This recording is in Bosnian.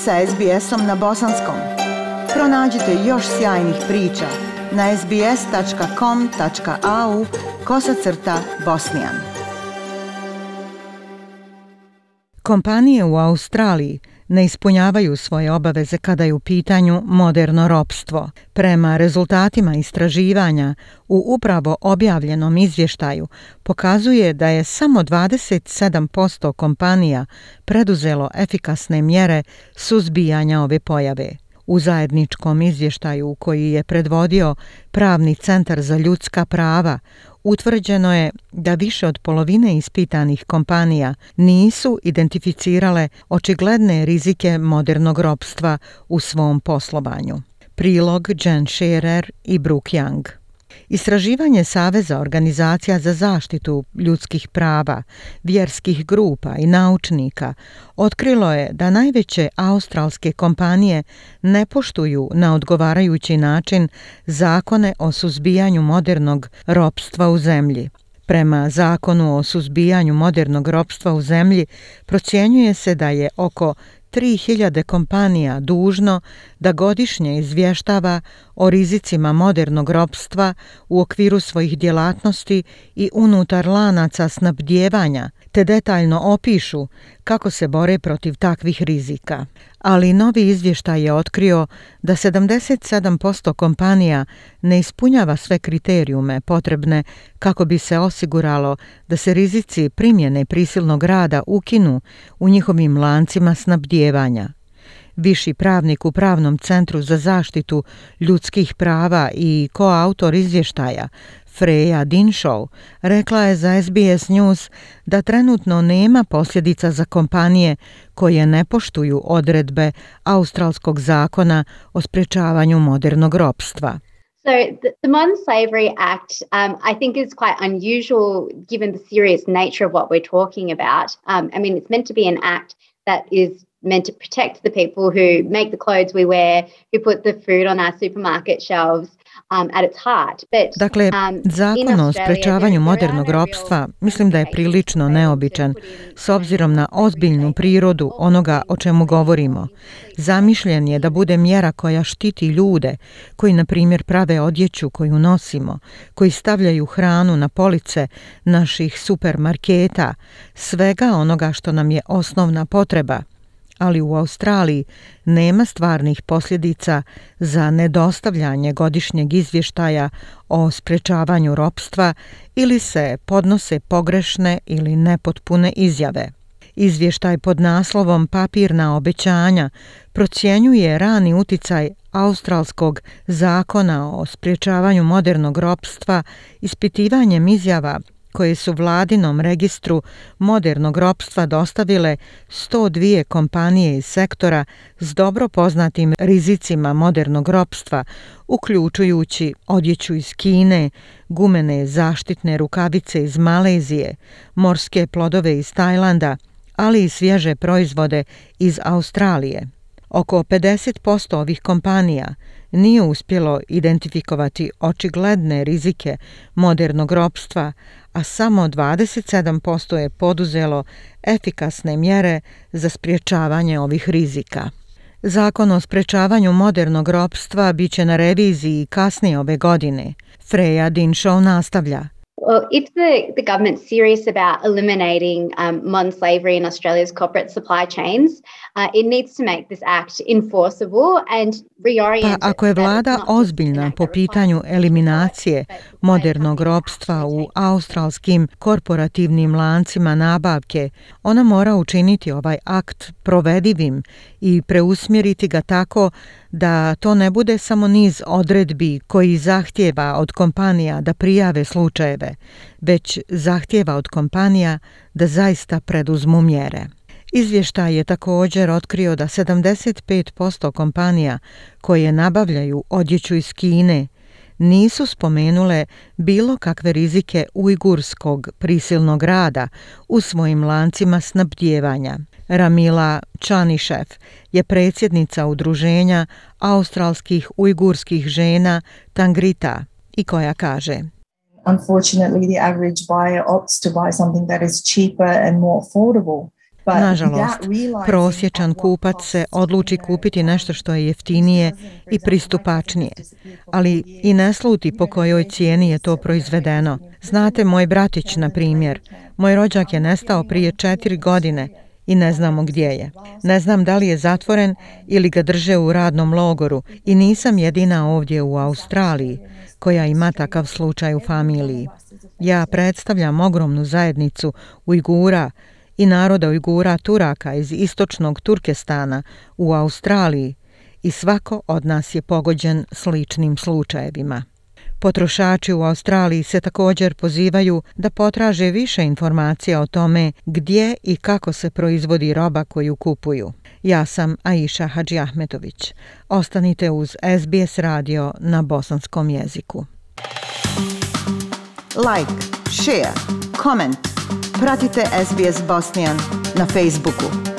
sa SBS-om na bosanskom. Pronađite još sjajnih priča na sbs.com.au kosacrta bosnijan. Kompanije u Australiji ne ispunjavaju svoje obaveze kada je u pitanju moderno ropstvo. Prema rezultatima istraživanja u upravo objavljenom izvještaju pokazuje da je samo 27% kompanija preduzelo efikasne mjere suzbijanja ove pojave. U zajedničkom izvještaju koji je predvodio Pravni centar za ljudska prava utvrđeno je da više od polovine ispitanih kompanija nisu identificirale očigledne rizike modernog ropstva u svom poslovanju. Prilog Jen Scherer i Brooke Young. Istraživanje Saveza organizacija za zaštitu ljudskih prava, vjerskih grupa i naučnika otkrilo je da najveće australske kompanije ne poštuju na odgovarajući način zakone o suzbijanju modernog ropstva u zemlji. Prema zakonu o suzbijanju modernog ropstva u zemlji procjenjuje se da je oko 3000 kompanija dužno da godišnje izvještava o rizicima modernog ropstva u okviru svojih djelatnosti i unutar lanaca snabdijevanja, te detaljno opišu kako se bore protiv takvih rizika. Ali novi izvještaj je otkrio da 77% kompanija ne ispunjava sve kriterijume potrebne kako bi se osiguralo da se rizici primjene prisilnog rada ukinu u njihovim lancima snabdjevanja viši pravnik u Pravnom centru za zaštitu ljudskih prava i koautor izvještaja Freja Dinshow rekla je za SBS News da trenutno nema posljedica za kompanije koje ne poštuju odredbe Australskog zakona o sprečavanju modernog ropstva. So the Modern Slavery Act, um, I think, is quite unusual given the serious nature of what we're talking about. Um, I mean, it's meant to be an act that is meant to protect the people who make the clothes we wear, who put the food on our supermarket shelves. Um, dakle, um, zakon o sprečavanju modernog ropstva mislim da je prilično neobičan s obzirom na ozbiljnu prirodu onoga o čemu govorimo. Zamišljen je da bude mjera koja štiti ljude koji, na primjer, prave odjeću koju nosimo, koji stavljaju hranu na police naših supermarketa, svega onoga što nam je osnovna potreba ali u Australiji nema stvarnih posljedica za nedostavljanje godišnjeg izvještaja o sprečavanju ropstva ili se podnose pogrešne ili nepotpune izjave. Izvještaj pod naslovom Papirna obećanja procjenjuje rani uticaj australskog zakona o sprječavanju modernog ropstva ispitivanjem izjava koje su vladinom registru modernog ropstva dostavile 102 kompanije iz sektora s dobro poznatim rizicima modernog ropstva, uključujući odjeću iz Kine, gumene zaštitne rukavice iz Malezije, morske plodove iz Tajlanda, ali i svježe proizvode iz Australije. Oko 50% ovih kompanija nije uspjelo identifikovati očigledne rizike modernog ropstva, a samo 27% je poduzelo efikasne mjere za spriječavanje ovih rizika. Zakon o sprječavanju modernog ropstva biće na reviziji kasnije ove godine. Freja Dinšov nastavlja – Well, if the, the government's serious about eliminating um, modern slavery in Australia's corporate supply chains, uh, it needs to make this act enforceable and reorient. Pa ako je vlada ozbiljna po pitanju eliminacije modernog ropstva u australskim korporativnim lancima nabavke, ona mora učiniti ovaj akt provedivim i preusmjeriti ga tako da to ne bude samo niz odredbi koji zahtjeva od kompanija da prijave slučajeve već zahtjeva od kompanija da zaista preduzmu mjere. Izvještaj je također otkrio da 75% kompanija koje nabavljaju odjeću iz Kine nisu spomenule bilo kakve rizike ujgurskog prisilnog rada u svojim lancima snabdjevanja. Ramila Čanišev je predsjednica udruženja australskih ujgurskih žena Tangrita i koja kaže – unfortunately, the average buyer opts to buy something that is cheaper and more affordable. Nažalost, prosječan kupac se odluči kupiti nešto što je jeftinije i pristupačnije, ali i ne sluti po kojoj cijeni je to proizvedeno. Znate, moj bratić, na primjer, moj rođak je nestao prije četiri godine i ne znamo gdje je. Ne znam da li je zatvoren ili ga drže u radnom logoru i nisam jedina ovdje u Australiji koja ima takav slučaj u familiji. Ja predstavljam ogromnu zajednicu Ujgura i naroda Ujgura Turaka iz istočnog Turkestana u Australiji i svako od nas je pogođen sličnim slučajevima. Potrošači u Australiji se također pozivaju da potraže više informacija o tome gdje i kako se proizvodi roba koju kupuju. Ja sam Aisha Hadži Ahmetović. Ostanite uz SBS radio na bosanskom jeziku. Like, share, comment. Pratite SBS Bosnian na Facebooku.